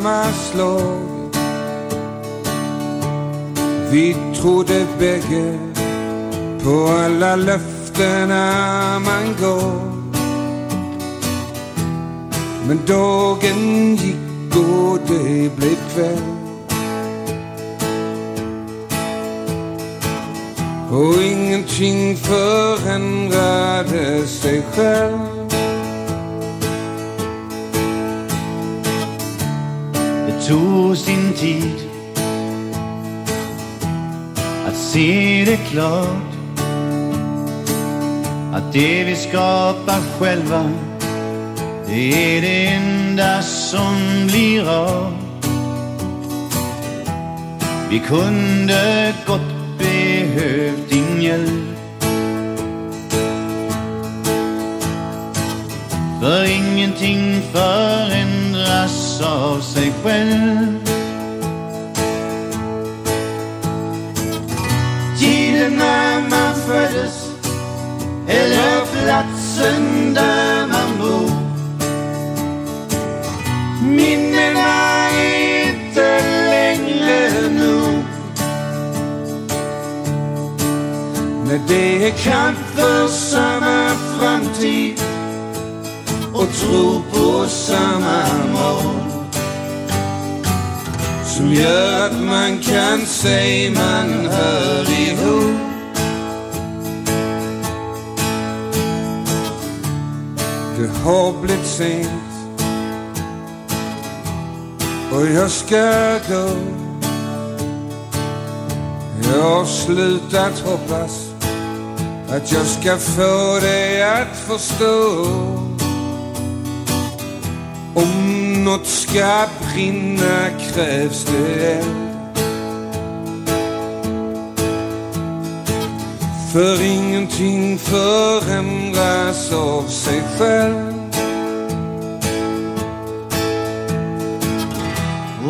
samma slag. Vi trodde bägge på alla löftena man gav. Men dagen gick och det blev kväll. Och ingenting förändrade sig själv. Sin tid att se det klart att det vi skapar själva det är det enda som blir av. Vi kunde gott behövt din hjälp. För ingenting förändras av sig själv. Tiden när man föddes eller platsen där man bor. Minnena är inte längre nog. När det är kamp för samma framtid och tro på samma mål. Som gör att man kan säga man hör ihop. Det har blivit sent och jag ska gå. Jag har slutat hoppas att jag ska få dig att förstå. Om något ska brinna krävs det eld. För ingenting förändras av sig själv.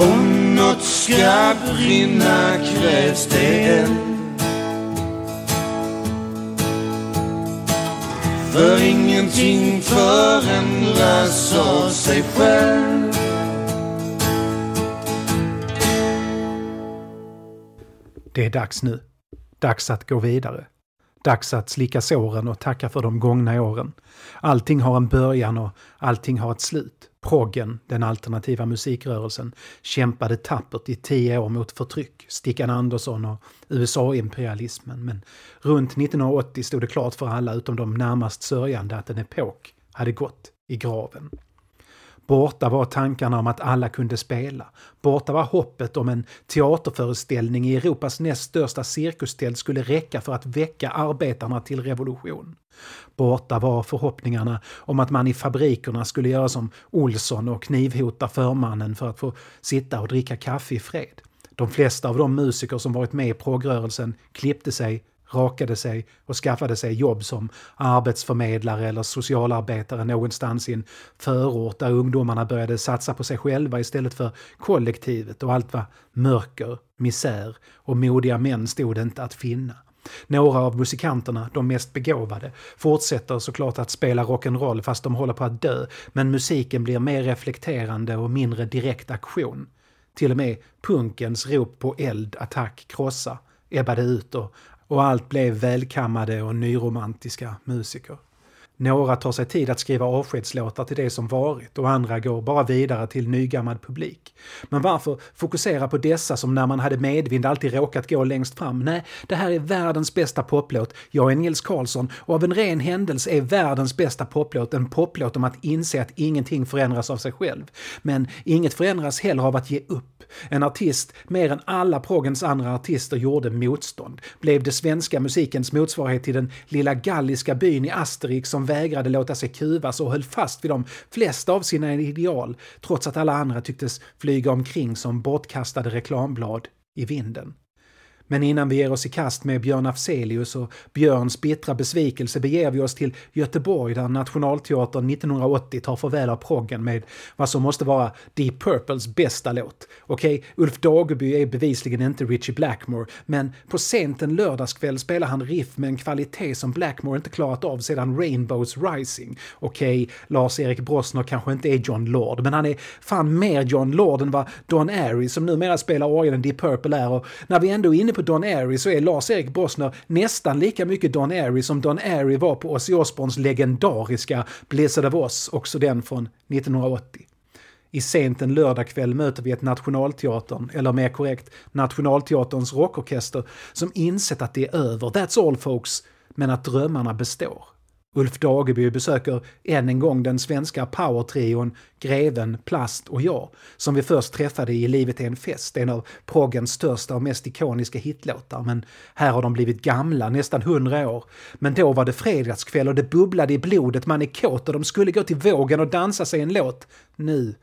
Om något ska brinna krävs det eld. För ingenting förändras av sig själv. Det är dags nu. Dags att gå vidare. Dags att slicka såren och tacka för de gångna åren. Allting har en början och allting har ett slut. Proggen, den alternativa musikrörelsen, kämpade tappert i tio år mot förtryck, Stickan Andersson och USA-imperialismen. Men runt 1980 stod det klart för alla utom de närmast sörjande att en epok hade gått i graven. Borta var tankarna om att alla kunde spela. Borta var hoppet om en teaterföreställning i Europas näst största cirkustält skulle räcka för att väcka arbetarna till revolution. Borta var förhoppningarna om att man i fabrikerna skulle göra som Olsson och knivhota förmannen för att få sitta och dricka kaffe i fred. De flesta av de musiker som varit med i progrörelsen klippte sig, rakade sig och skaffade sig jobb som arbetsförmedlare eller socialarbetare någonstans i en förort där ungdomarna började satsa på sig själva istället för kollektivet och allt var mörker, misär och modiga män stod inte att finna. Några av musikanterna, de mest begåvade, fortsätter såklart att spela rock'n'roll fast de håller på att dö, men musiken blir mer reflekterande och mindre direkt aktion. Till och med punkens rop på eld, attack, krossa ebbade ut och och allt blev välkammade och nyromantiska musiker. Några tar sig tid att skriva avskedslåtar till det som varit och andra går bara vidare till nygammal publik. Men varför fokusera på dessa som när man hade medvind alltid råkat gå längst fram? Nej, det här är världens bästa poplåt. Jag är Nils Karlsson och av en ren händelse är världens bästa poplåt en poplåt om att inse att ingenting förändras av sig själv. Men inget förändras heller av att ge upp. En artist, mer än alla proggens andra artister, gjorde motstånd. Blev det svenska musikens motsvarighet till den lilla galliska byn i Asterix som vägrade låta sig kuvas och höll fast vid de flesta av sina ideal, trots att alla andra tycktes flyga omkring som bortkastade reklamblad i vinden. Men innan vi ger oss i kast med Björn Afzelius och Björns bittra besvikelse beger vi oss till Göteborg där Nationalteatern 1980 tar farväl av proggen med vad som måste vara Deep Purples bästa låt. Okej, okay, Ulf Dageby är bevisligen inte Richie Blackmore, men på sent en lördagskväll spelar han riff med en kvalitet som Blackmore inte klarat av sedan Rainbows Rising. Okej, okay, Lars-Erik Brosner kanske inte är John Lord, men han är fan mer John Lord än vad Don Airy som numera spelar orgeln Deep Purple är och när vi ändå är inne på Don Airy så är Lars-Erik Brossner nästan lika mycket Don Airy som Don Airy var på Ozzy Osbournes legendariska Blizzard of Oz, också den från 1980. I sent en lördagkväll möter vi ett Nationalteatern, eller mer korrekt Nationalteaterns rockorkester, som insett att det är över, that's all folks, men att drömmarna består. Ulf Dageby besöker än en gång den svenska powertrion Greven, Plast och jag, som vi först träffade i Livet är en fest, en av proggens största och mest ikoniska hitlåtar. Men här har de blivit gamla, nästan hundra år. Men då var det fredagskväll och det bubblade i blodet, man är kåt och de skulle gå till vågen och dansa sig en låt. Nu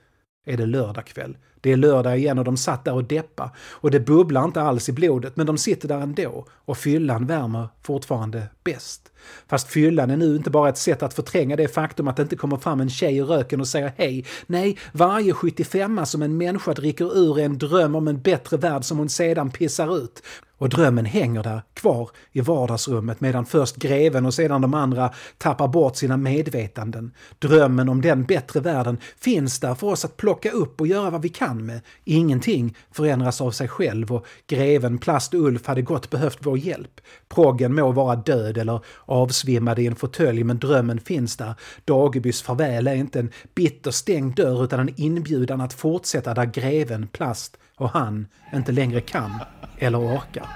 är det lördagkväll. Det är lördag igen och de satt där och deppa. Och det bubblar inte alls i blodet, men de sitter där ändå. Och fyllan värmer fortfarande bäst. Fast fyllan är nu inte bara ett sätt att förtränga det faktum att det inte kommer fram en tjej i röken och säger hej. Nej, varje 75 som en människa dricker ur är en dröm om en bättre värld som hon sedan pissar ut. Och drömmen hänger där, kvar i vardagsrummet medan först greven och sedan de andra tappar bort sina medvetanden. Drömmen om den bättre världen finns där för oss att plocka upp och göra vad vi kan med. Ingenting förändras av sig själv och greven Plast Ulf hade gott behövt vår hjälp. Proggen må vara död eller avsvimmad i en fåtölj men drömmen finns där. Dagebys farväl är inte en bitter stängd dörr utan en inbjudan att fortsätta där greven Plast och han inte längre kan eller orkar.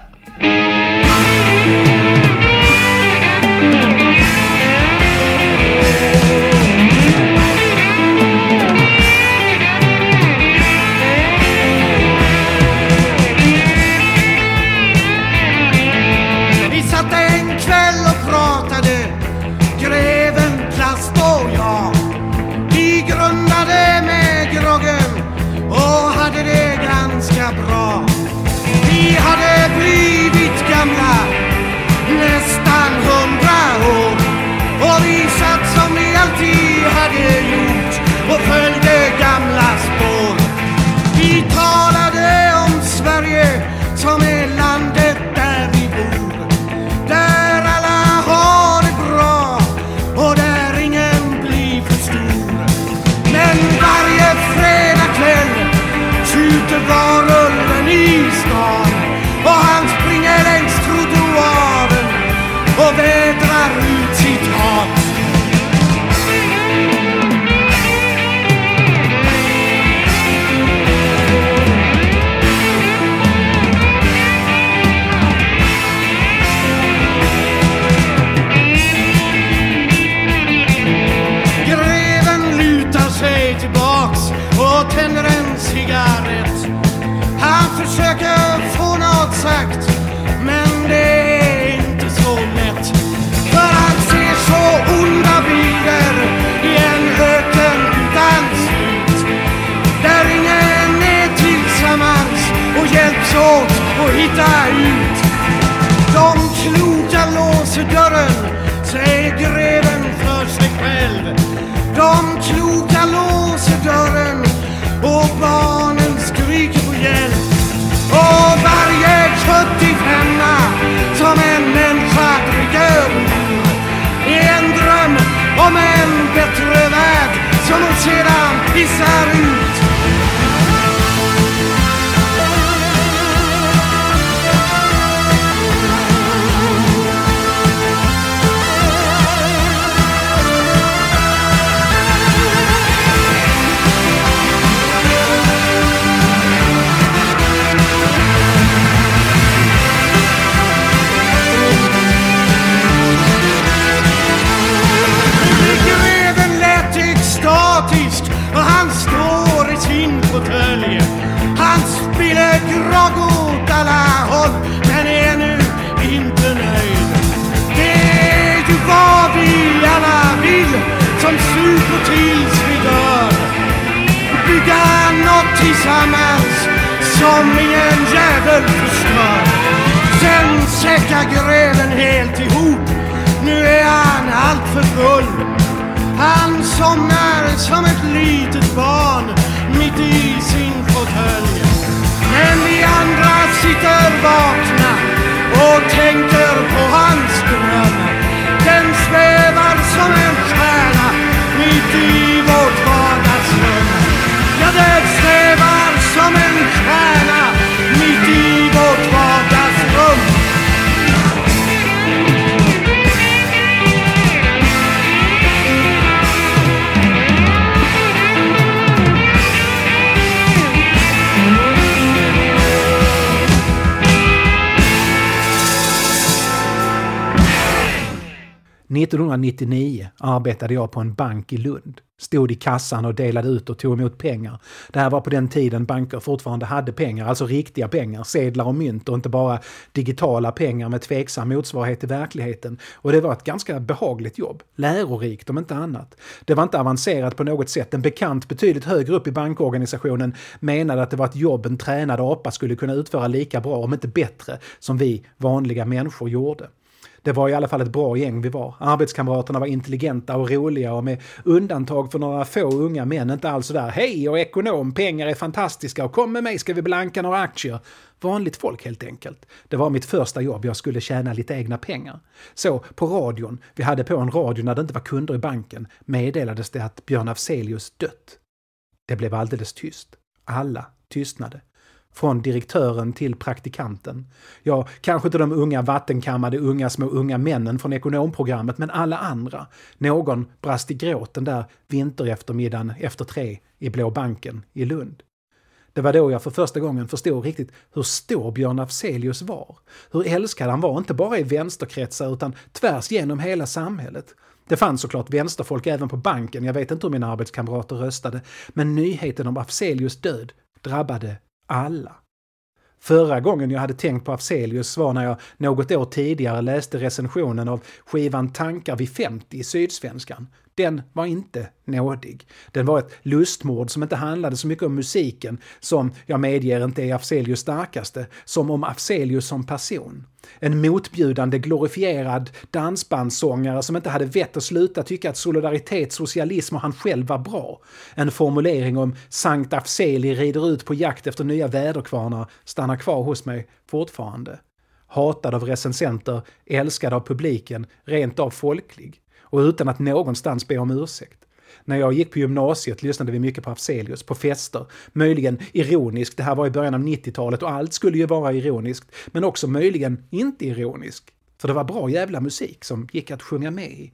hitta ut. De kloka låser dörren, säger greven för sig själv. De kloka låser dörren och barnen skriker på hjälp. Och varje köttig hemma som en människa drömmer är en dröm om en bättre värld som hon sedan pissar ut. Tillsammans som ingen jävel förstör säckar greven helt ihop. Nu är han allt för full. Han somnar som ett litet barn mitt i sin fåtölj. Men vi andra sitter vakna och tänker på hans dröm. Den svävar som en stjärna mitt i vårt. Jag den som en stjärna mitt i vårt 1999 arbetade jag på en bank i Lund. Stod i kassan och delade ut och tog emot pengar. Det här var på den tiden banker fortfarande hade pengar, alltså riktiga pengar, sedlar och mynt och inte bara digitala pengar med tveksam motsvarighet i verkligheten. Och det var ett ganska behagligt jobb. Lärorikt om inte annat. Det var inte avancerat på något sätt. En bekant betydligt högre upp i bankorganisationen menade att det var ett jobb en tränad apa skulle kunna utföra lika bra, om inte bättre, som vi vanliga människor gjorde. Det var i alla fall ett bra gäng vi var. Arbetskamraterna var intelligenta och roliga och med undantag för några få unga män inte alls sådär hej och ekonom, pengar är fantastiska och kom med mig ska vi blanka några aktier. Vanligt folk helt enkelt. Det var mitt första jobb, jag skulle tjäna lite egna pengar. Så på radion, vi hade på en radio när det inte var kunder i banken, meddelades det att Björn Afzelius dött. Det blev alldeles tyst. Alla tystnade. Från direktören till praktikanten. Ja, kanske inte de unga vattenkammade unga små unga männen från ekonomprogrammet, men alla andra. Någon brast i gråt den där vintereftermiddagen efter tre i Blå banken i Lund. Det var då jag för första gången förstod riktigt hur stor Björn Afzelius var. Hur älskad han var, inte bara i vänsterkretsar utan tvärs genom hela samhället. Det fanns såklart vänsterfolk även på banken, jag vet inte hur mina arbetskamrater röstade, men nyheten om Afzelius död drabbade alla. Förra gången jag hade tänkt på Afzelius var när jag något år tidigare läste recensionen av skivan Tankar vid 50 i Sydsvenskan. Den var inte nådig. Den var ett lustmord som inte handlade så mycket om musiken, som jag medger inte är Afzelius starkaste, som om Afzelius som person. En motbjudande glorifierad dansbandssångare som inte hade vett att sluta tycka att solidaritet, socialism och han själv var bra. En formulering om Sankt Afzeli rider ut på jakt efter nya väderkvarnar stannar kvar hos mig fortfarande. Hatad av recensenter, älskad av publiken, rent av folklig. Och utan att någonstans be om ursäkt. När jag gick på gymnasiet lyssnade vi mycket på Afzelius, på fester. Möjligen ironiskt, det här var i början av 90-talet och allt skulle ju vara ironiskt. Men också möjligen inte ironiskt. För det var bra jävla musik som gick att sjunga med i.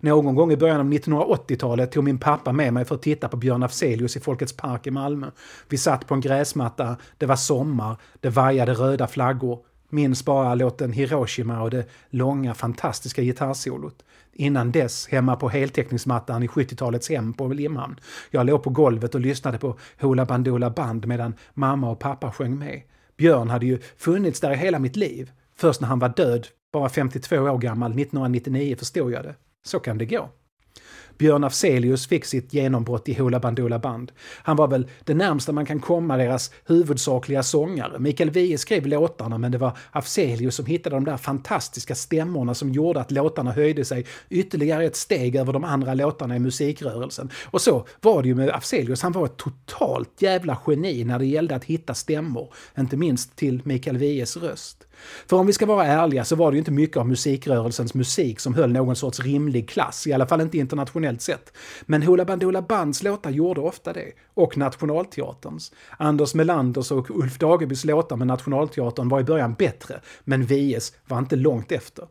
Någon gång i början av 1980-talet tog min pappa med mig för att titta på Björn Afzelius i Folkets park i Malmö. Vi satt på en gräsmatta, det var sommar, det vajade röda flaggor. Minns bara låten Hiroshima och det långa fantastiska gitarrsolot. Innan dess hemma på heltäckningsmattan i 70-talets hem på Limhamn. Jag låg på golvet och lyssnade på Hoola Bandoola Band medan mamma och pappa sjöng med. Björn hade ju funnits där i hela mitt liv. Först när han var död, bara 52 år gammal, 1999 förstod jag det. Så kan det gå. Björn Afzelius fick sitt genombrott i Hoola Bandoola Band. Han var väl det närmsta man kan komma deras huvudsakliga sångare. Mikael Wiehe skrev låtarna men det var Afzelius som hittade de där fantastiska stämmorna som gjorde att låtarna höjde sig ytterligare ett steg över de andra låtarna i musikrörelsen. Och så var det ju med Afzelius, han var ett totalt jävla geni när det gällde att hitta stämmor. Inte minst till Mikael Wiehes röst. För om vi ska vara ärliga så var det ju inte mycket av musikrörelsens musik som höll någon sorts rimlig klass, i alla fall inte internationellt sett. Men Hoola Bandoola Bands låtar gjorde ofta det, och Nationalteaterns. Anders Melanders och Ulf Dagebys låtar med Nationalteatern var i början bättre, men Vies var inte långt efter.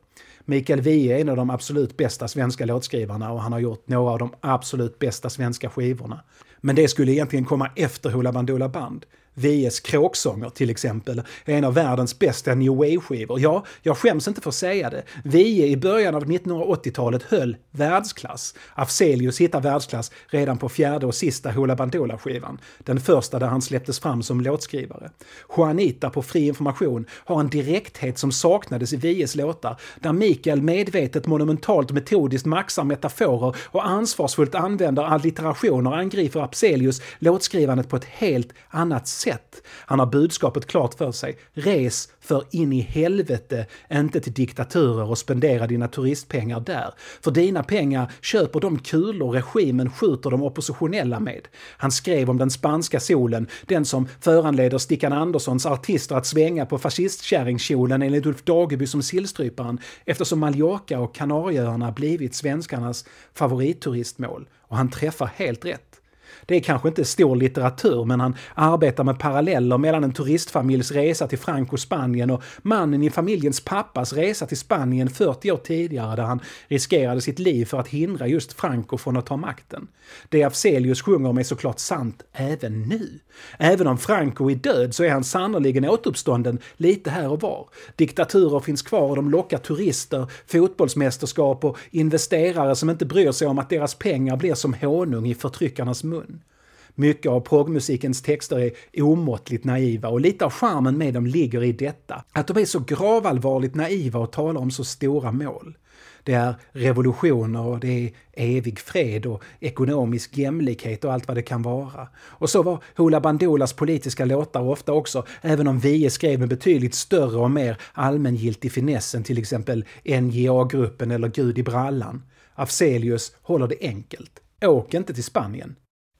Mikael Wiehe är en av de absolut bästa svenska låtskrivarna och han har gjort några av de absolut bästa svenska skivorna. Men det skulle egentligen komma efter Hoola Bandoola Band. VS kråksånger till exempel är en av världens bästa new wave-skivor. Ja, jag skäms inte för att säga det. Vie i början av 1980-talet höll världsklass. Afzelius hittar världsklass redan på fjärde och sista Hoola Bandoola-skivan. Den första där han släpptes fram som låtskrivare. Juanita på Fri Information har en direkthet som saknades i Vies låtar, där Mikael medvetet, monumentalt metodiskt maxar metaforer och ansvarsfullt använder allitterationer angriper Afzelius låtskrivandet på ett helt annat sätt sätt. Han har budskapet klart för sig. Res för in i helvete, inte till diktaturer och spendera dina turistpengar där. För dina pengar köper de kulor regimen skjuter de oppositionella med. Han skrev om den spanska solen, den som föranleder Stickan Anderssons artister att svänga på fascistkärringkjolen enligt Ulf Dageby som sillstryparen eftersom Mallorca och Kanarieöarna blivit svenskarnas favoritturistmål. Och han träffar helt rätt. Det är kanske inte stor litteratur, men han arbetar med paralleller mellan en turistfamiljs resa till Franco, Spanien och mannen i familjens pappas resa till Spanien 40 år tidigare där han riskerade sitt liv för att hindra just Franco från att ta makten. Det Afzelius sjunger om är såklart sant även nu. Även om Franco är död så är han sannerligen återuppstånden lite här och var. Diktaturer finns kvar och de lockar turister, fotbollsmästerskap och investerare som inte bryr sig om att deras pengar blir som honung i förtryckarnas mun. Mycket av progmusikens texter är omåttligt naiva och lite av charmen med dem ligger i detta. Att de är så gravallvarligt naiva och talar om så stora mål. Det är revolutioner och det är evig fred och ekonomisk jämlikhet och allt vad det kan vara. Och så var Hoola Bandolas politiska låtar ofta också, även om Vie skrev med betydligt större och mer allmängiltig finess än till exempel NJA-gruppen eller Gud i brallan. Afzelius håller det enkelt. Åk inte till Spanien.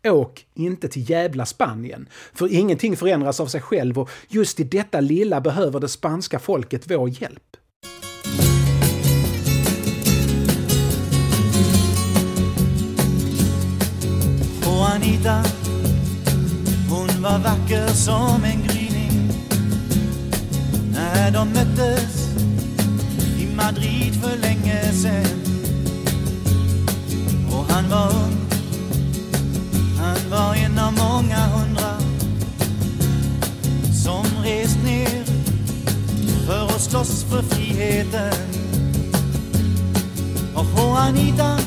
Åk inte till jävla Spanien, för ingenting förändras av sig själv och just i detta lilla behöver det spanska folket vår hjälp. Och Anita, hon var vacker som en gryning när de möttes i Madrid för länge Anita,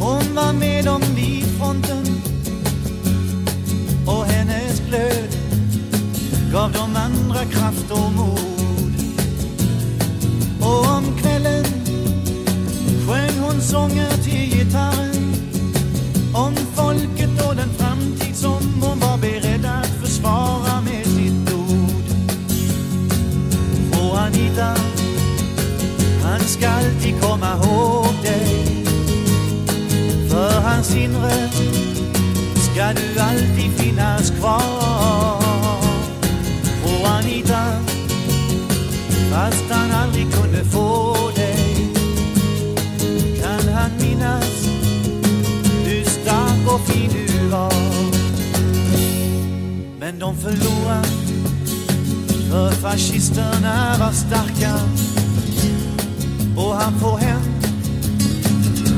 hon var med dem vid fronten och hennes glöd gav de andra kraft och mod. Och om kvällen sjöng hon sånger till gitarren om folket och den framtid som hon var beredd att försvara med sitt ord. Och Anita, han ska alltid komma ihåg. Hans inre ska du alltid finnas kvar. Och Anita, fast han aldrig kunde få dig kan han minnas hur stark och fin du var. Men de förlorade för fascisterna var starka och han får hem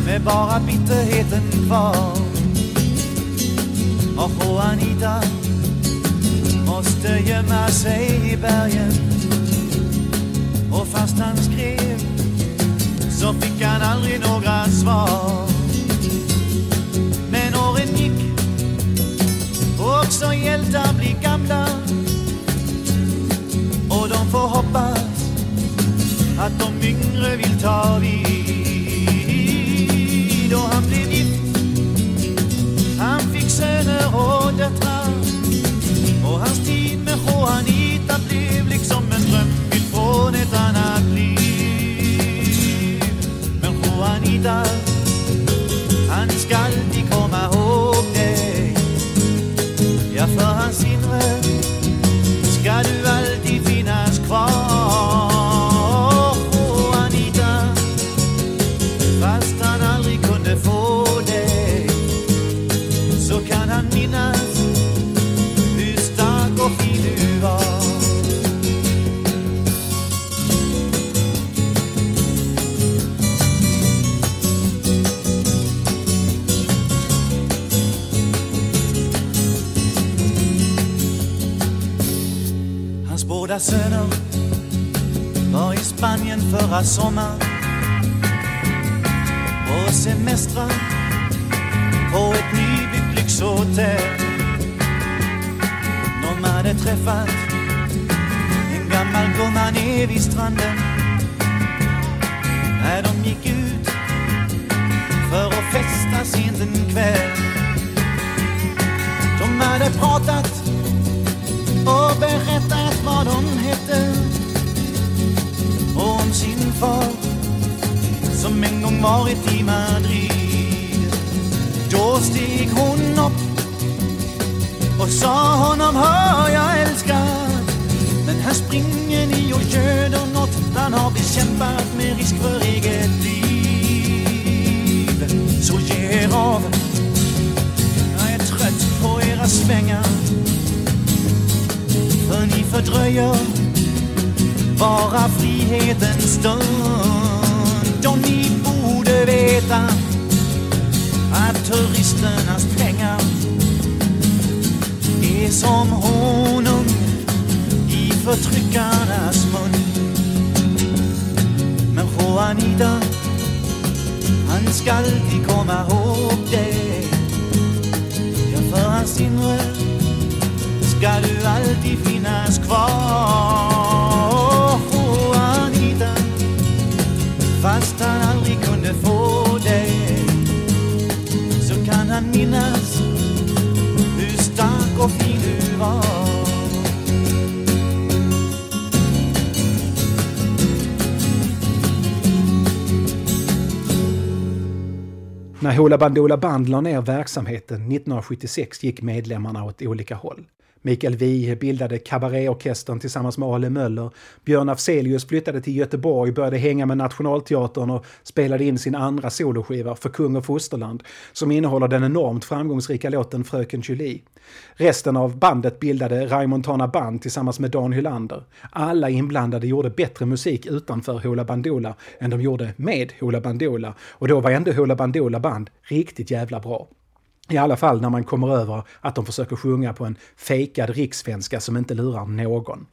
med bara bitterheten kvar. Och Juanita måste gömma sig i bergen och fast han skrev så fick han aldrig några svar. Men åren gick och också hjältar blir gamla och de får hoppas att de yngre vill ta vid. Döttrar och hans tid med Juanita blev liksom en drömbild från ett annat liv. Men Juanita, förra sommaren och semestrar på ett nybyggt lyxhotell. De hade träffat en gammal gumma nere vid stranden när de gick ut för att festa sent en kväll. De hade pratat och berättat vad de hette far som en gång varit i Madrid. Då steg hon upp och sa honom hör jag älskar men här springer ni och göder nåt Han har bekämpat med risk för eget liv. Så ge er av. Jag är trött på era svängar För ni fördröjer bara frihetens stund Och ni borde veta att turisternas pengar är som honung i förtryckarnas mun. Men Juanita, han ska alltid komma ihåg det. Ja, för hans inre ska du alltid finnas kvar. Fast han aldrig kunde få dig så kan han minnas hur stark och fin du var. När Hoola Bandoola Band la ner verksamheten 1976 gick medlemmarna åt olika håll. Mikael Wiehe bildade Kabaréorkestern tillsammans med Ale Möller. Björn Afzelius flyttade till Göteborg, började hänga med Nationalteatern och spelade in sin andra soloskiva, För kung och fosterland, som innehåller den enormt framgångsrika låten Fröken Julie. Resten av bandet bildade Raimontana Band tillsammans med Dan Hylander. Alla inblandade gjorde bättre musik utanför Hoola Bandoola än de gjorde med Hoola Bandoola och då var ändå Hoola Bandoola Band riktigt jävla bra. I alla fall när man kommer över att de försöker sjunga på en fejkad rikssvenska som inte lurar någon.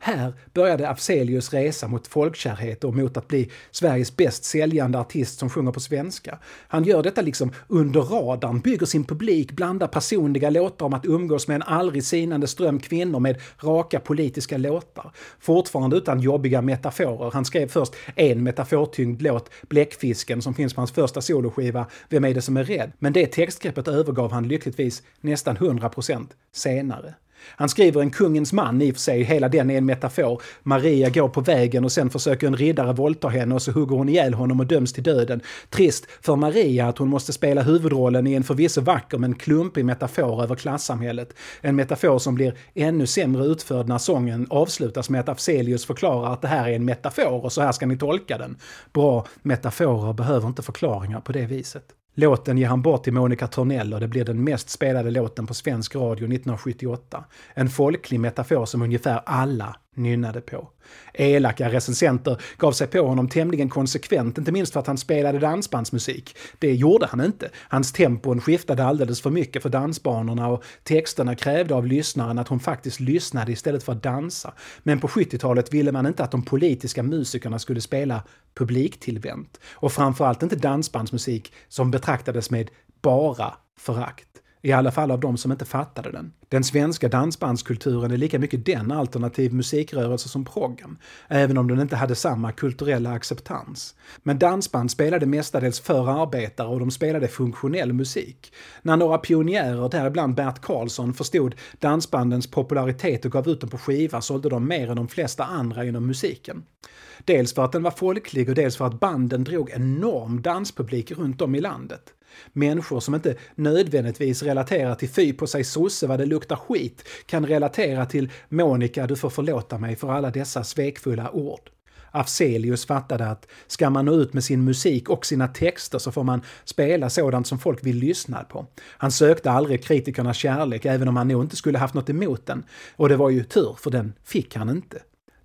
Här började Afzelius resa mot folkkärhet och mot att bli Sveriges bäst säljande artist som sjunger på svenska. Han gör detta liksom under radarn, bygger sin publik, blandar personliga låtar om att umgås med en aldrig sinande ström kvinnor med raka politiska låtar. Fortfarande utan jobbiga metaforer. Han skrev först en metafortyngd låt, Bläckfisken, som finns på hans första soloskiva Vem är det som är rädd? Men det textgreppet övergav han lyckligtvis nästan 100% senare. Han skriver en kungens man, i och för sig, hela den är en metafor. Maria går på vägen och sen försöker en riddare våldta henne och så hugger hon ihjäl honom och döms till döden. Trist för Maria att hon måste spela huvudrollen i en förvisso vacker men klumpig metafor över klassamhället. En metafor som blir ännu sämre utförd när sången avslutas med att Afzelius förklarar att det här är en metafor och så här ska ni tolka den. Bra metaforer behöver inte förklaringar på det viset. Låten ger han bort till Monica Törnell och det blir den mest spelade låten på svensk radio 1978. En folklig metafor som ungefär alla nynnade på. Elaka recensenter gav sig på honom tämligen konsekvent, inte minst för att han spelade dansbandsmusik. Det gjorde han inte. Hans tempon skiftade alldeles för mycket för dansbanorna och texterna krävde av lyssnaren att hon faktiskt lyssnade istället för att dansa. Men på 70-talet ville man inte att de politiska musikerna skulle spela publiktillvänt. Och framförallt inte dansbandsmusik som betraktades med bara förakt. I alla fall av de som inte fattade den. Den svenska dansbandskulturen är lika mycket den alternativ musikrörelse som proggen, även om den inte hade samma kulturella acceptans. Men dansband spelade mestadels för arbetare och de spelade funktionell musik. När några pionjärer, däribland Bert Karlsson, förstod dansbandens popularitet och gav ut dem på skiva sålde de mer än de flesta andra inom musiken. Dels för att den var folklig och dels för att banden drog enorm danspublik runt om i landet. Människor som inte nödvändigtvis relaterar till fy på sig sosse vad det luktar skit kan relatera till Monica, du får förlåta mig för alla dessa svekfulla ord. Afzelius fattade att ska man nå ut med sin musik och sina texter så får man spela sådant som folk vill lyssna på. Han sökte aldrig kritikernas kärlek, även om han nog inte skulle haft något emot den. Och det var ju tur, för den fick han inte.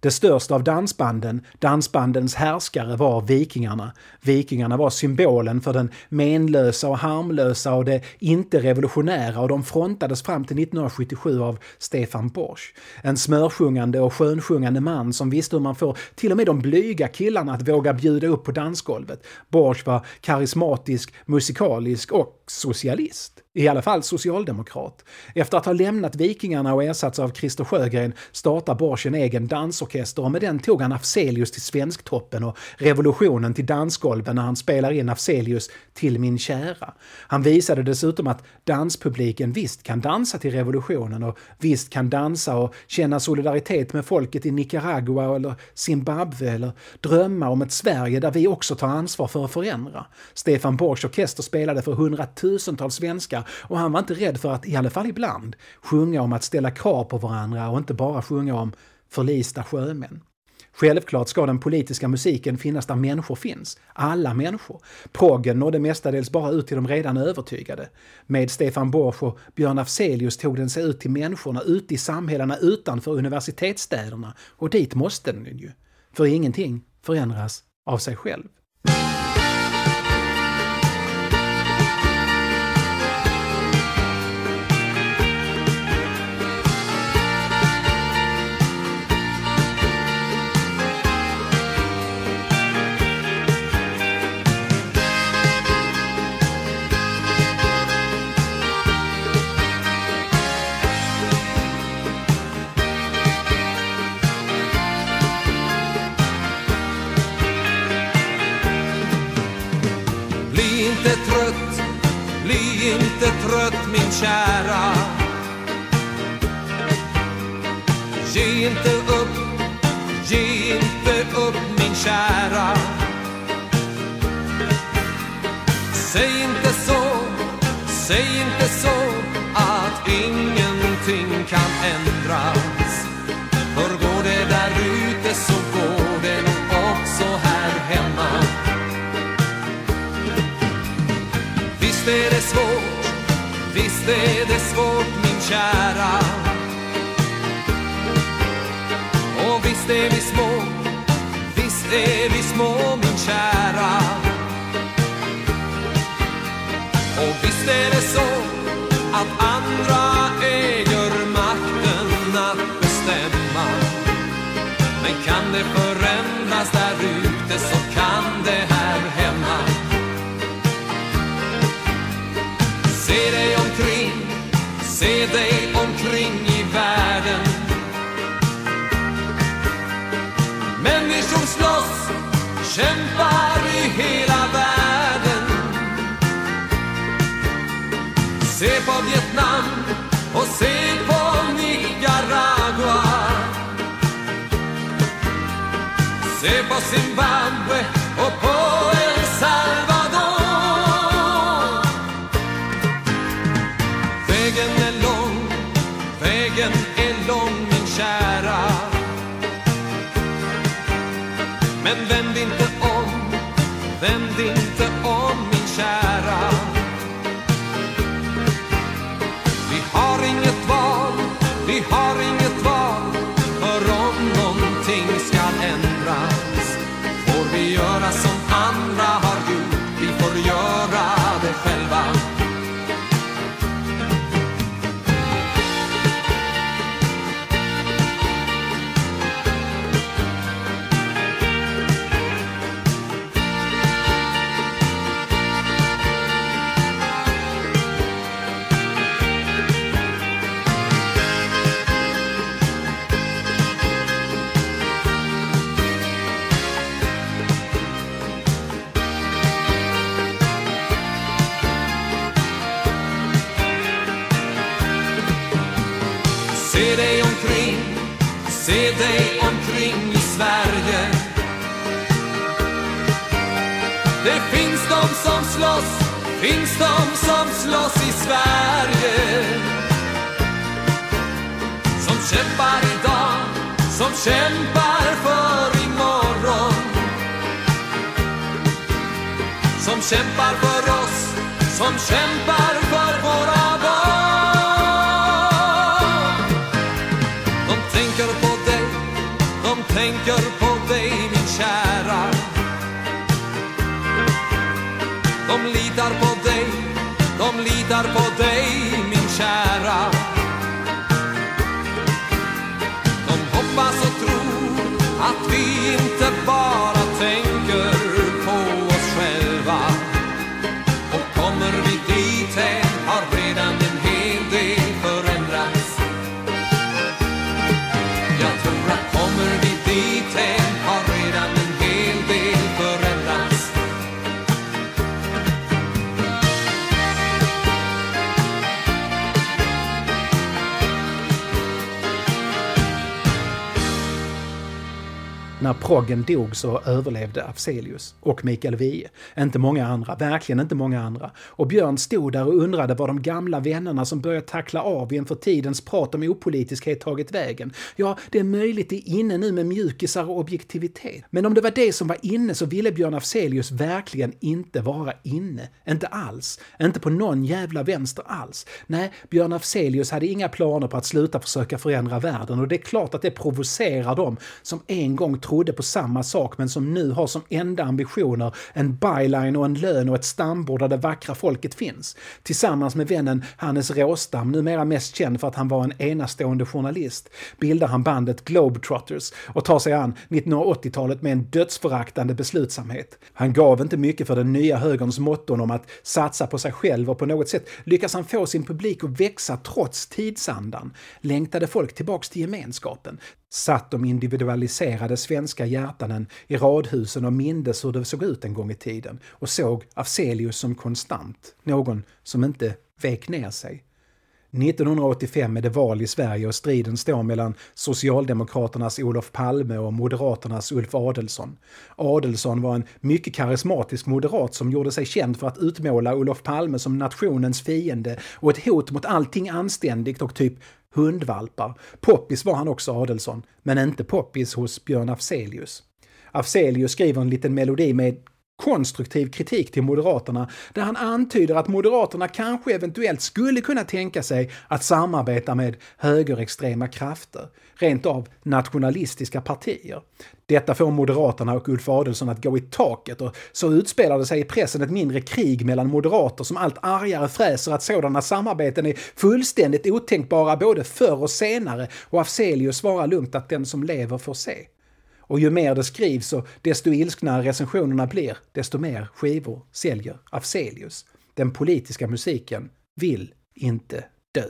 Det största av dansbanden, dansbandens härskare, var Vikingarna. Vikingarna var symbolen för den menlösa och harmlösa och det inte revolutionära och de frontades fram till 1977 av Stefan Borsch. En smörsjungande och skönsjungande man som visste hur man får till och med de blyga killarna att våga bjuda upp på dansgolvet. Borsch var karismatisk, musikalisk och socialist. I alla fall socialdemokrat. Efter att ha lämnat Vikingarna och ersatts av Christer Sjögren startar Borsch en egen dansorkester och med den tog han Afzelius till Svensktoppen och Revolutionen till dansgolven när han spelar in Afzelius till Min kära. Han visade dessutom att danspubliken visst kan dansa till revolutionen och visst kan dansa och känna solidaritet med folket i Nicaragua eller Zimbabwe eller drömma om ett Sverige där vi också tar ansvar för att förändra. Stefan Borschs orkester spelade för hundratusentals svenskar och han var inte rädd för att, i alla fall ibland, sjunga om att ställa krav på varandra och inte bara sjunga om förlista sjömän. Självklart ska den politiska musiken finnas där människor finns. Alla människor. Proggen nådde mestadels bara ut till de redan övertygade. Med Stefan Borsch och Björn Afzelius tog den sig ut till människorna ute i samhällena utanför universitetsstäderna. Och dit måste den ju. För ingenting förändras av sig själv. Kära. Säg inte så, säg inte så att ingenting kan ändras. För går det där ute så går det nog också här hemma. Visst är det svårt, visst är det svårt min kära. Och visst är vi små, är vi små min kära. Och visst är det så att andra äger makten att bestämma. Men kan det förändras där ute så kan det här hemma Se dig omkring, se dig kämpar i hela världen. Se på Vietnam och se på Nicaragua. Se på Zimbabwe och på El Salvador. Se dig omkring, se dig omkring i Sverige. Det finns de som slåss, finns de som slåss i Sverige. Som kämpar idag, som kämpar för imorgon. Som kämpar för oss, som kämpar för våra litar på dig, de litar på dig. När proggen dog så överlevde Afzelius och Mikael Wiehe. Inte många andra, verkligen inte många andra. Och Björn stod där och undrade var de gamla vännerna som börjat tackla av inför tidens prat om opolitiskhet tagit vägen. Ja, det är möjligt det är inne nu med mjukisar och objektivitet. Men om det var det som var inne så ville Björn Afzelius verkligen inte vara inne. Inte alls. Inte på någon jävla vänster alls. Nej, Björn Afzelius hade inga planer på att sluta försöka förändra världen och det är klart att det provocerar dem som en gång trodde på samma sak men som nu har som enda ambitioner en byline och en lön och ett stambord där det vackra folket finns. Tillsammans med vännen Hannes Råstam, numera mest känd för att han var en enastående journalist, bildar han bandet Globetrotters och tar sig an 1980-talet med en dödsföraktande beslutsamhet. Han gav inte mycket för den nya högerns motton om att satsa på sig själv och på något sätt lyckas han få sin publik att växa trots tidsandan. Längtade folk tillbaks till gemenskapen? Satt de individualiserade svenska hjärtanen i radhusen och mindes hur det såg ut en gång i tiden och såg Afzelius som konstant, någon som inte vek ner sig. 1985 är det val i Sverige och striden står mellan Socialdemokraternas Olof Palme och Moderaternas Ulf Adelsohn. Adelsohn var en mycket karismatisk moderat som gjorde sig känd för att utmåla Olof Palme som nationens fiende och ett hot mot allting anständigt och typ hundvalpar. Poppis var han också, Adelsohn, men inte poppis hos Björn Afzelius. Afzelius skriver en liten melodi med konstruktiv kritik till Moderaterna där han antyder att Moderaterna kanske eventuellt skulle kunna tänka sig att samarbeta med högerextrema krafter, rent av nationalistiska partier. Detta får Moderaterna och Ulf Adelsohn att gå i taket och så utspelar det sig i pressen ett mindre krig mellan moderater som allt argare fräser att sådana samarbeten är fullständigt otänkbara både förr och senare och Afzelius svarar lugnt att den som lever får se. Och ju mer det skrivs och desto ilsknare recensionerna blir, desto mer skivor säljer Afzelius. Den politiska musiken vill inte dö.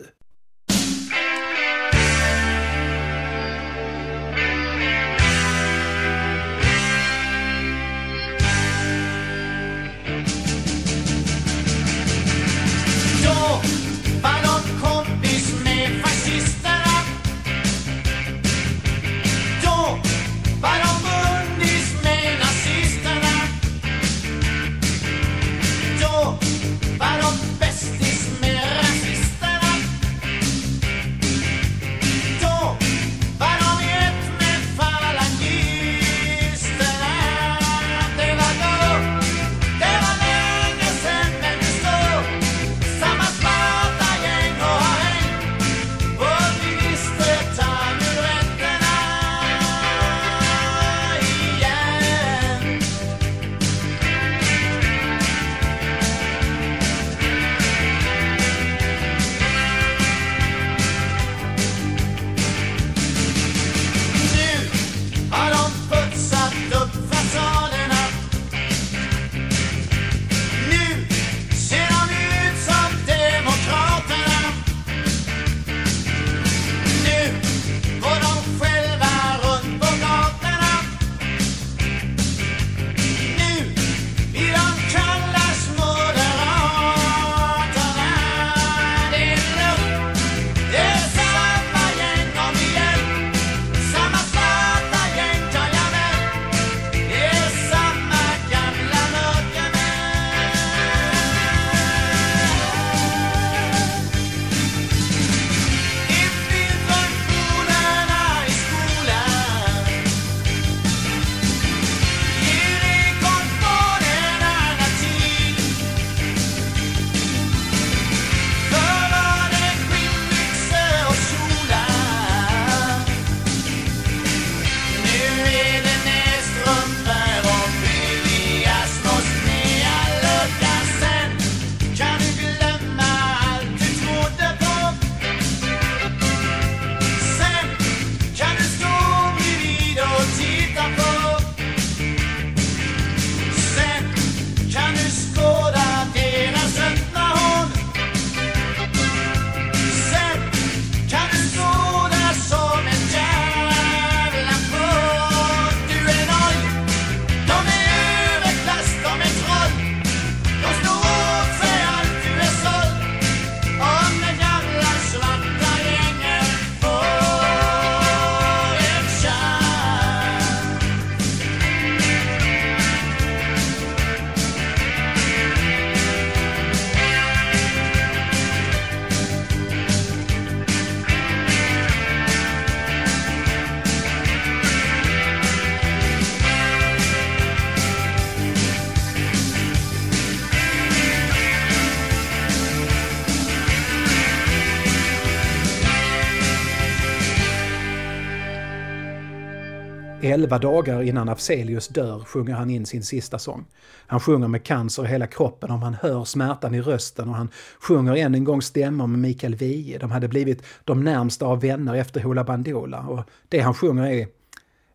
Elva dagar innan Afzelius dör sjunger han in sin sista sång. Han sjunger med cancer i hela kroppen och man hör smärtan i rösten och han sjunger än en gång stämmor med Mikael Wiehe. De hade blivit de närmsta av vänner efter Hoola Bandoola och det han sjunger är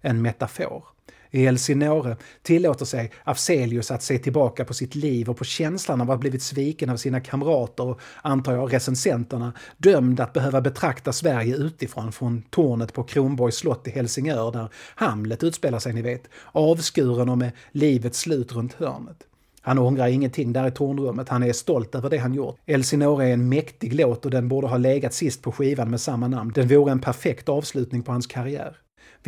en metafor. I Elsinore tillåter sig Afzelius att se tillbaka på sitt liv och på känslan av att ha blivit sviken av sina kamrater och, antar jag, recensenterna, dömd att behöva betrakta Sverige utifrån från tornet på Kronborgs slott i Helsingör där Hamlet utspelar sig, ni vet, avskuren och med livets slut runt hörnet. Han ångrar ingenting där i tornrummet, han är stolt över det han gjort. Elsinore är en mäktig låt och den borde ha legat sist på skivan med samma namn. Den vore en perfekt avslutning på hans karriär.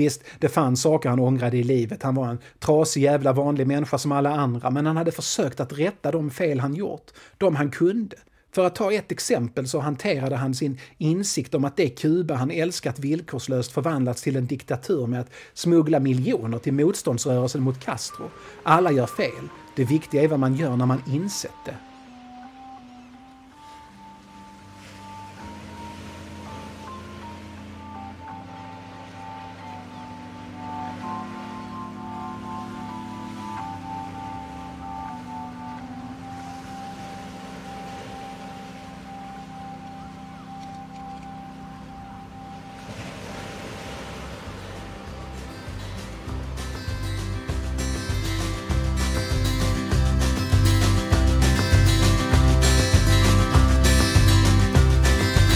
Visst, det fanns saker han ångrade i livet. Han var en trasig jävla vanlig människa som alla andra, men han hade försökt att rätta de fel han gjort. De han kunde. För att ta ett exempel så hanterade han sin insikt om att det Kuba han älskat villkorslöst förvandlats till en diktatur med att smuggla miljoner till motståndsrörelsen mot Castro. Alla gör fel. Det viktiga är vad man gör när man insett det.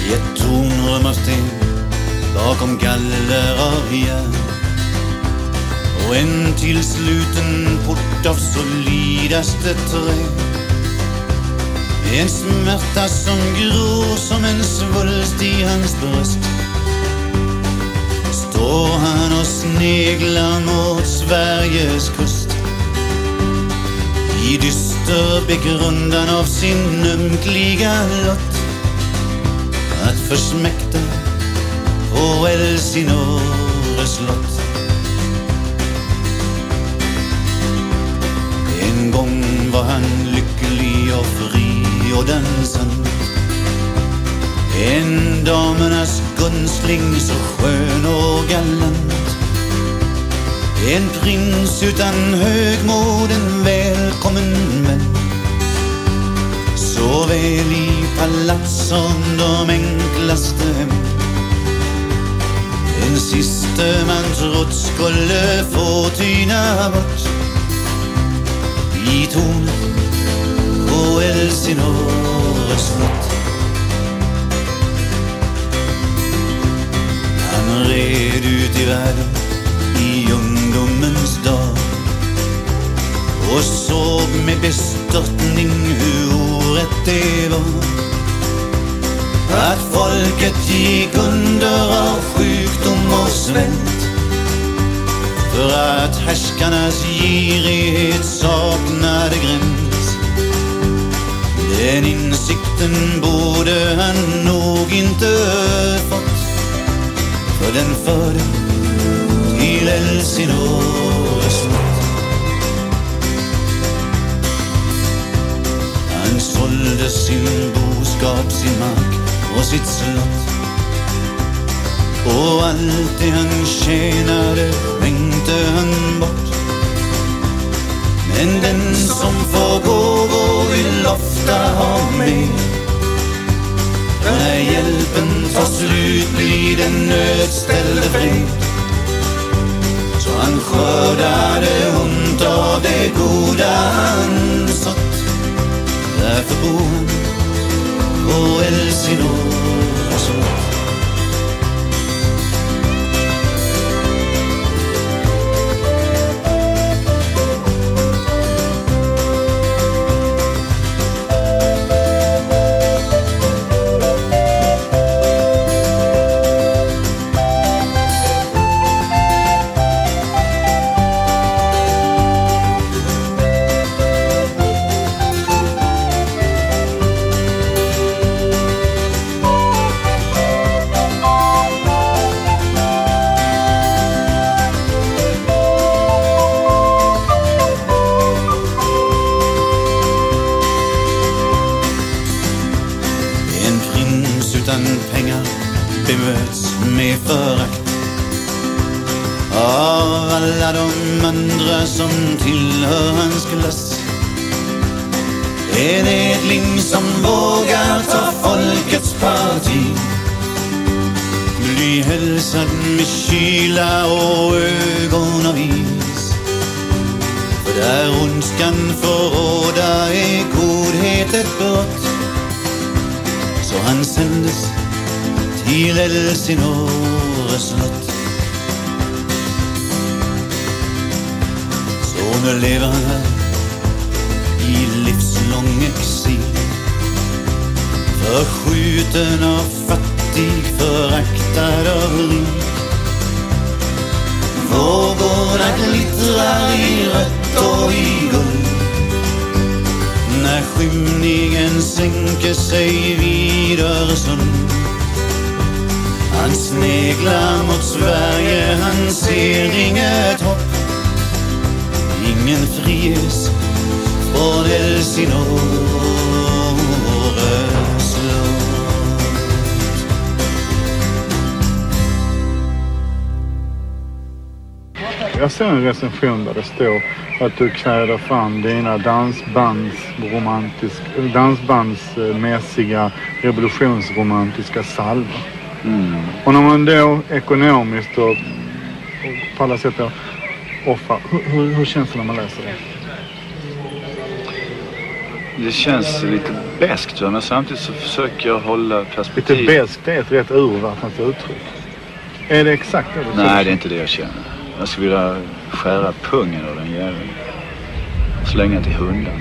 I ett tornrum av sten bakom galler av järn och en tillsluten port av solidaste trä En smärta som gror som en svulst i hans bröst. Står han och sneglar mot Sveriges kust. I dyster begrundan av sin ömkliga lott försmäkta på Elsinore slott. En gång var han lycklig och fri och dansant. En damernas gunstling så skön och galant. En prins utan högmod, en välkommen vän. Såväl i palats som de enklaste. Hem Den siste man trott skulle få tyna bort. I tornet på Elsinore slott Han red ut i världen i ungdomens dag och såg med bestörtning hur orätt det var att folket gick under av sjukdom och svält. För att härskarnas girighet saknade gräns. Den insikten borde han nog inte fått. För den förde till Elsinore slott Han sålde sin boskap, sin mark och sitt slott. Och allt det han tjänade skänkte han bort. Men den som får gåvor vill ofta ha mer. För när hjälpen tar slut blir den nödställde fred Så han skördade ont av det goda han sått. Därför bor han på Elsinore En edling som vågar ta folkets parti. Bli hälsad med kyla och ögon av is. För där ondskan får råda är godhet ett brott. Så han sändes till Elsinore slott. Så nu lever han här i livslång exil. Förskjuten av fattig, föraktad av rik. Vågorna glittrar i rött och i guld. När skymningen sänker sig vid Öresund. Han sneglar mot Sverige, han ser inget hopp. Ingen friges från Elsinore slott. Jag ser en recension där det står att du kläder fram dina dansbands romantisk, dansbandsmässiga revolutionsromantiska salver. Och när man då ekonomiskt och, och på alla sätt offrar, hur, hur, hur känns det när man läser det? Det känns lite beskt men samtidigt så försöker jag hålla perspektiv. Lite beskt, är ett rätt urvattnat uttryck. Är det exakt det du? Nej, det är inte det jag känner. Jag skulle vilja skära pungen av den jäveln. Slänga till hundarna.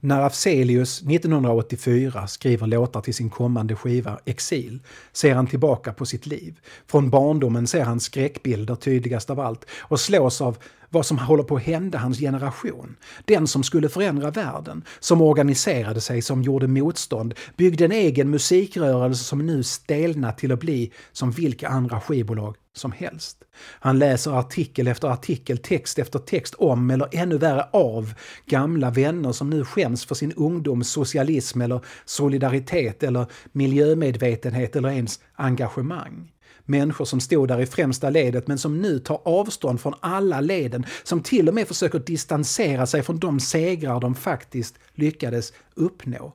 När Afzelius 1984 skriver låtar till sin kommande skiva Exil ser han tillbaka på sitt liv. Från barndomen ser han skräckbilder tydligast av allt och slås av vad som håller på att hända hans generation. Den som skulle förändra världen, som organiserade sig, som gjorde motstånd, byggde en egen musikrörelse som nu stelnat till att bli som vilka andra skivbolag som helst. Han läser artikel efter artikel, text efter text om, eller ännu värre av, gamla vänner som nu skäms för sin ungdoms socialism eller solidaritet eller miljömedvetenhet eller ens engagemang. Människor som stod där i främsta ledet men som nu tar avstånd från alla leden, som till och med försöker distansera sig från de segrar de faktiskt lyckades uppnå.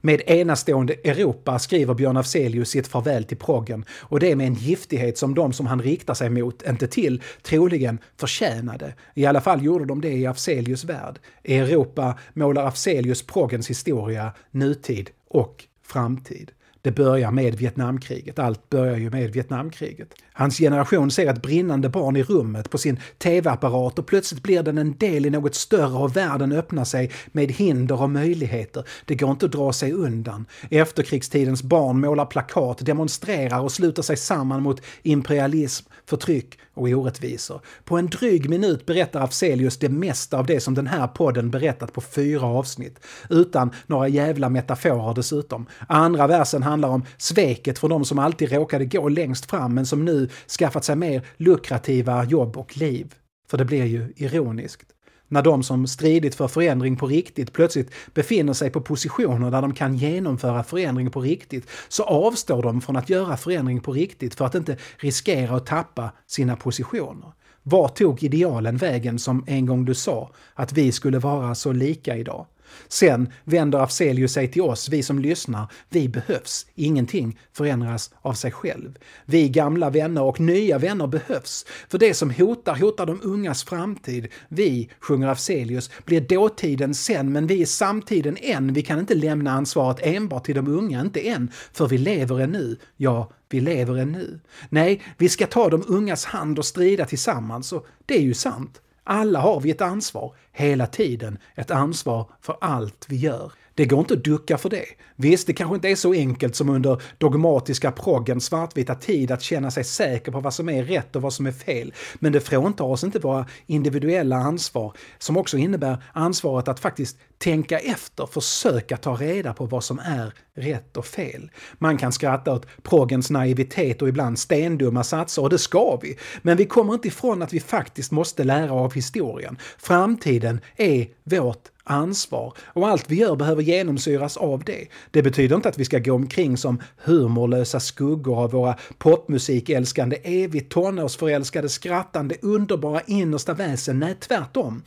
Med enastående Europa skriver Björn Afzelius sitt farväl till proggen och det med en giftighet som de som han riktar sig mot, inte till, troligen förtjänade. I alla fall gjorde de det i Afzelius värld. I Europa målar Afzelius proggens historia, nutid och framtid. Det börjar med Vietnamkriget. Allt börjar ju med Vietnamkriget. Hans generation ser ett brinnande barn i rummet på sin tv-apparat och plötsligt blir den en del i något större och världen öppnar sig med hinder och möjligheter. Det går inte att dra sig undan. Efterkrigstidens barn målar plakat, demonstrerar och sluter sig samman mot imperialism, förtryck och orättvisor. På en dryg minut berättar Afzelius det mesta av det som den här podden berättat på fyra avsnitt. Utan några jävla metaforer dessutom. Andra versen handlar handlar om sveket från de som alltid råkade gå längst fram men som nu skaffat sig mer lukrativa jobb och liv. För det blir ju ironiskt. När de som stridit för förändring på riktigt plötsligt befinner sig på positioner där de kan genomföra förändring på riktigt så avstår de från att göra förändring på riktigt för att inte riskera att tappa sina positioner. Var tog idealen vägen som en gång du sa att vi skulle vara så lika idag? Sen vänder Afzelius sig till oss, vi som lyssnar. Vi behövs. Ingenting förändras av sig själv. Vi gamla vänner och nya vänner behövs. För det som hotar, hotar de ungas framtid. Vi, sjunger Afzelius, blir dåtiden sen, men vi är samtiden än. Vi kan inte lämna ansvaret enbart till de unga, inte än, för vi lever ännu. Ja, vi lever ännu. Nej, vi ska ta de ungas hand och strida tillsammans, och det är ju sant. Alla har vi ett ansvar, hela tiden, ett ansvar för allt vi gör. Det går inte att ducka för det. Visst, det kanske inte är så enkelt som under dogmatiska proggens svartvita tid att känna sig säker på vad som är rätt och vad som är fel. Men det fråntar oss inte våra individuella ansvar, som också innebär ansvaret att faktiskt tänka efter, försöka ta reda på vad som är rätt och fel. Man kan skratta åt proggens naivitet och ibland stendumma satser, och det ska vi. Men vi kommer inte ifrån att vi faktiskt måste lära av historien. Framtiden är vårt ansvar och allt vi gör behöver genomsyras av det. Det betyder inte att vi ska gå omkring som humorlösa skuggor av våra popmusikälskande, evigt tonårsförälskade, skrattande, underbara innersta väsen. Nej, tvärtom.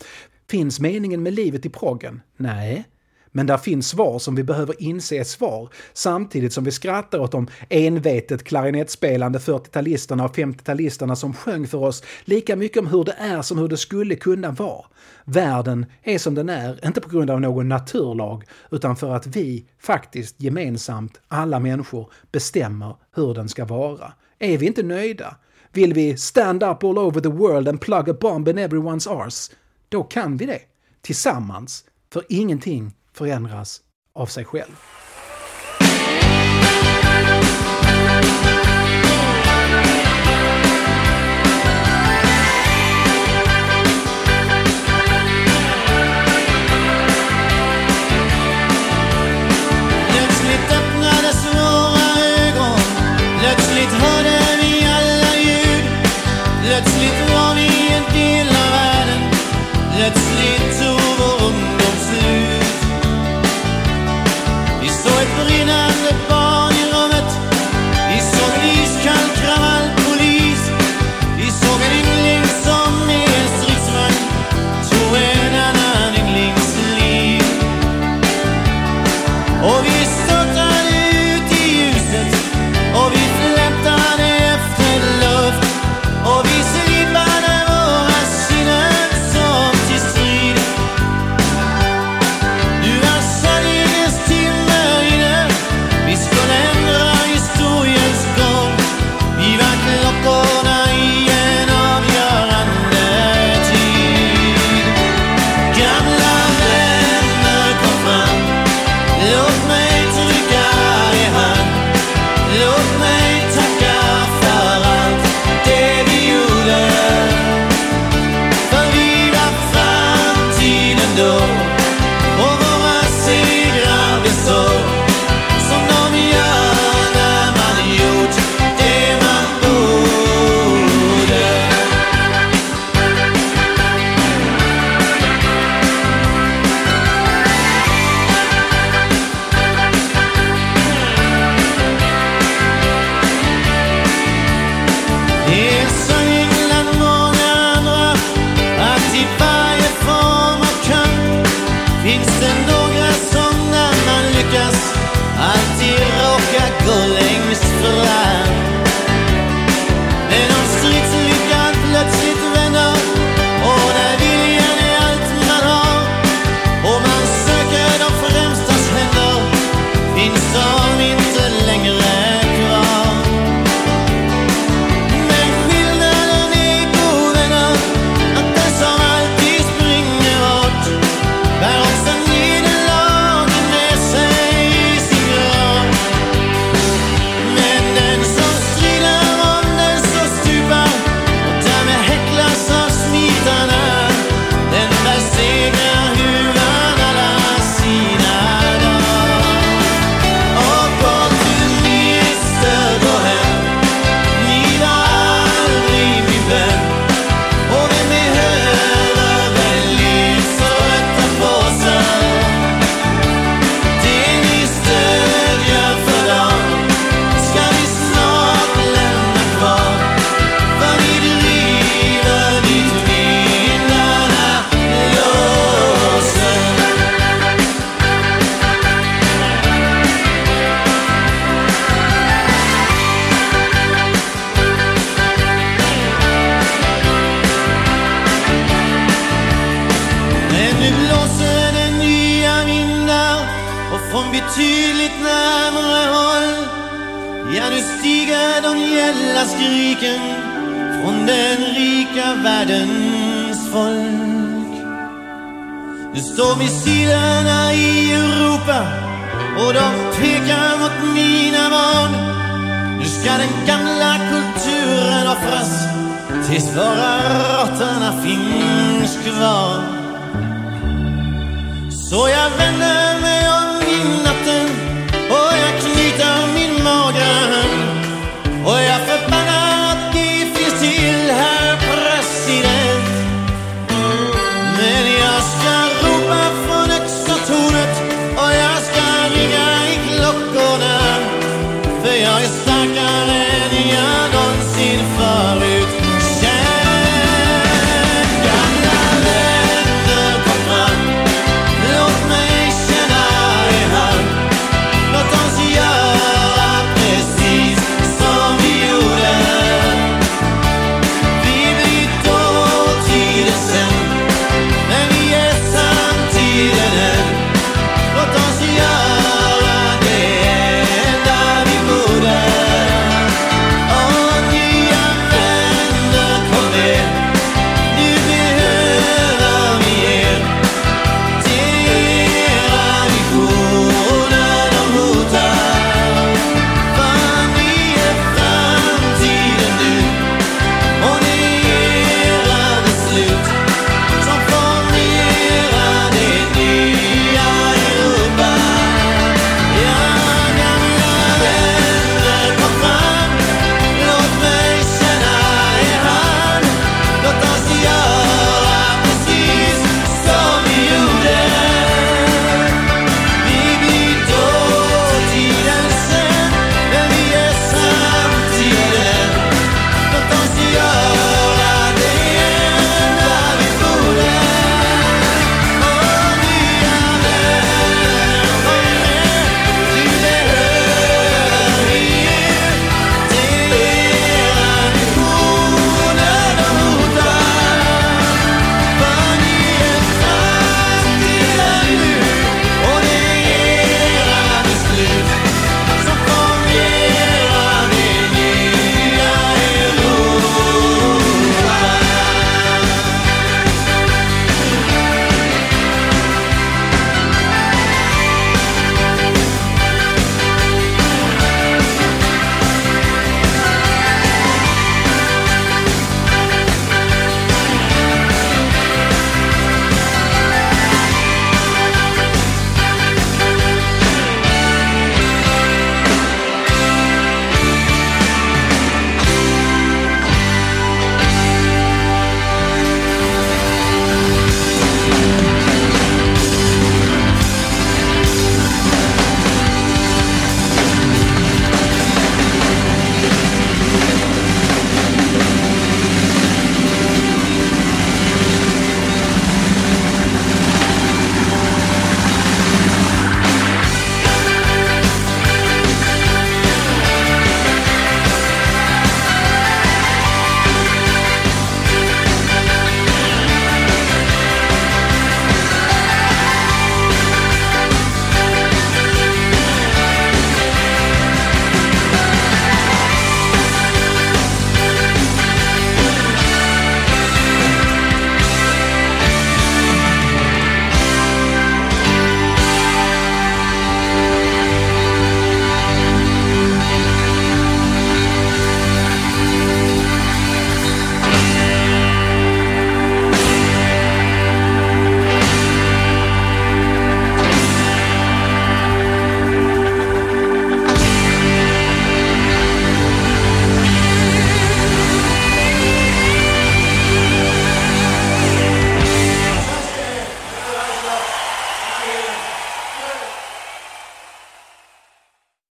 Finns meningen med livet i proggen? Nej. Men där finns svar som vi behöver inse är svar, samtidigt som vi skrattar åt de envetet klarinettspelande 40-talisterna och 50-talisterna som sjöng för oss lika mycket om hur det är som hur det skulle kunna vara. Världen är som den är, inte på grund av någon naturlag, utan för att vi faktiskt gemensamt, alla människor, bestämmer hur den ska vara. Är vi inte nöjda? Vill vi stand up all over the world and plug a bomb in everyone's arse? Då kan vi det. Tillsammans. För ingenting förändras av sig själv.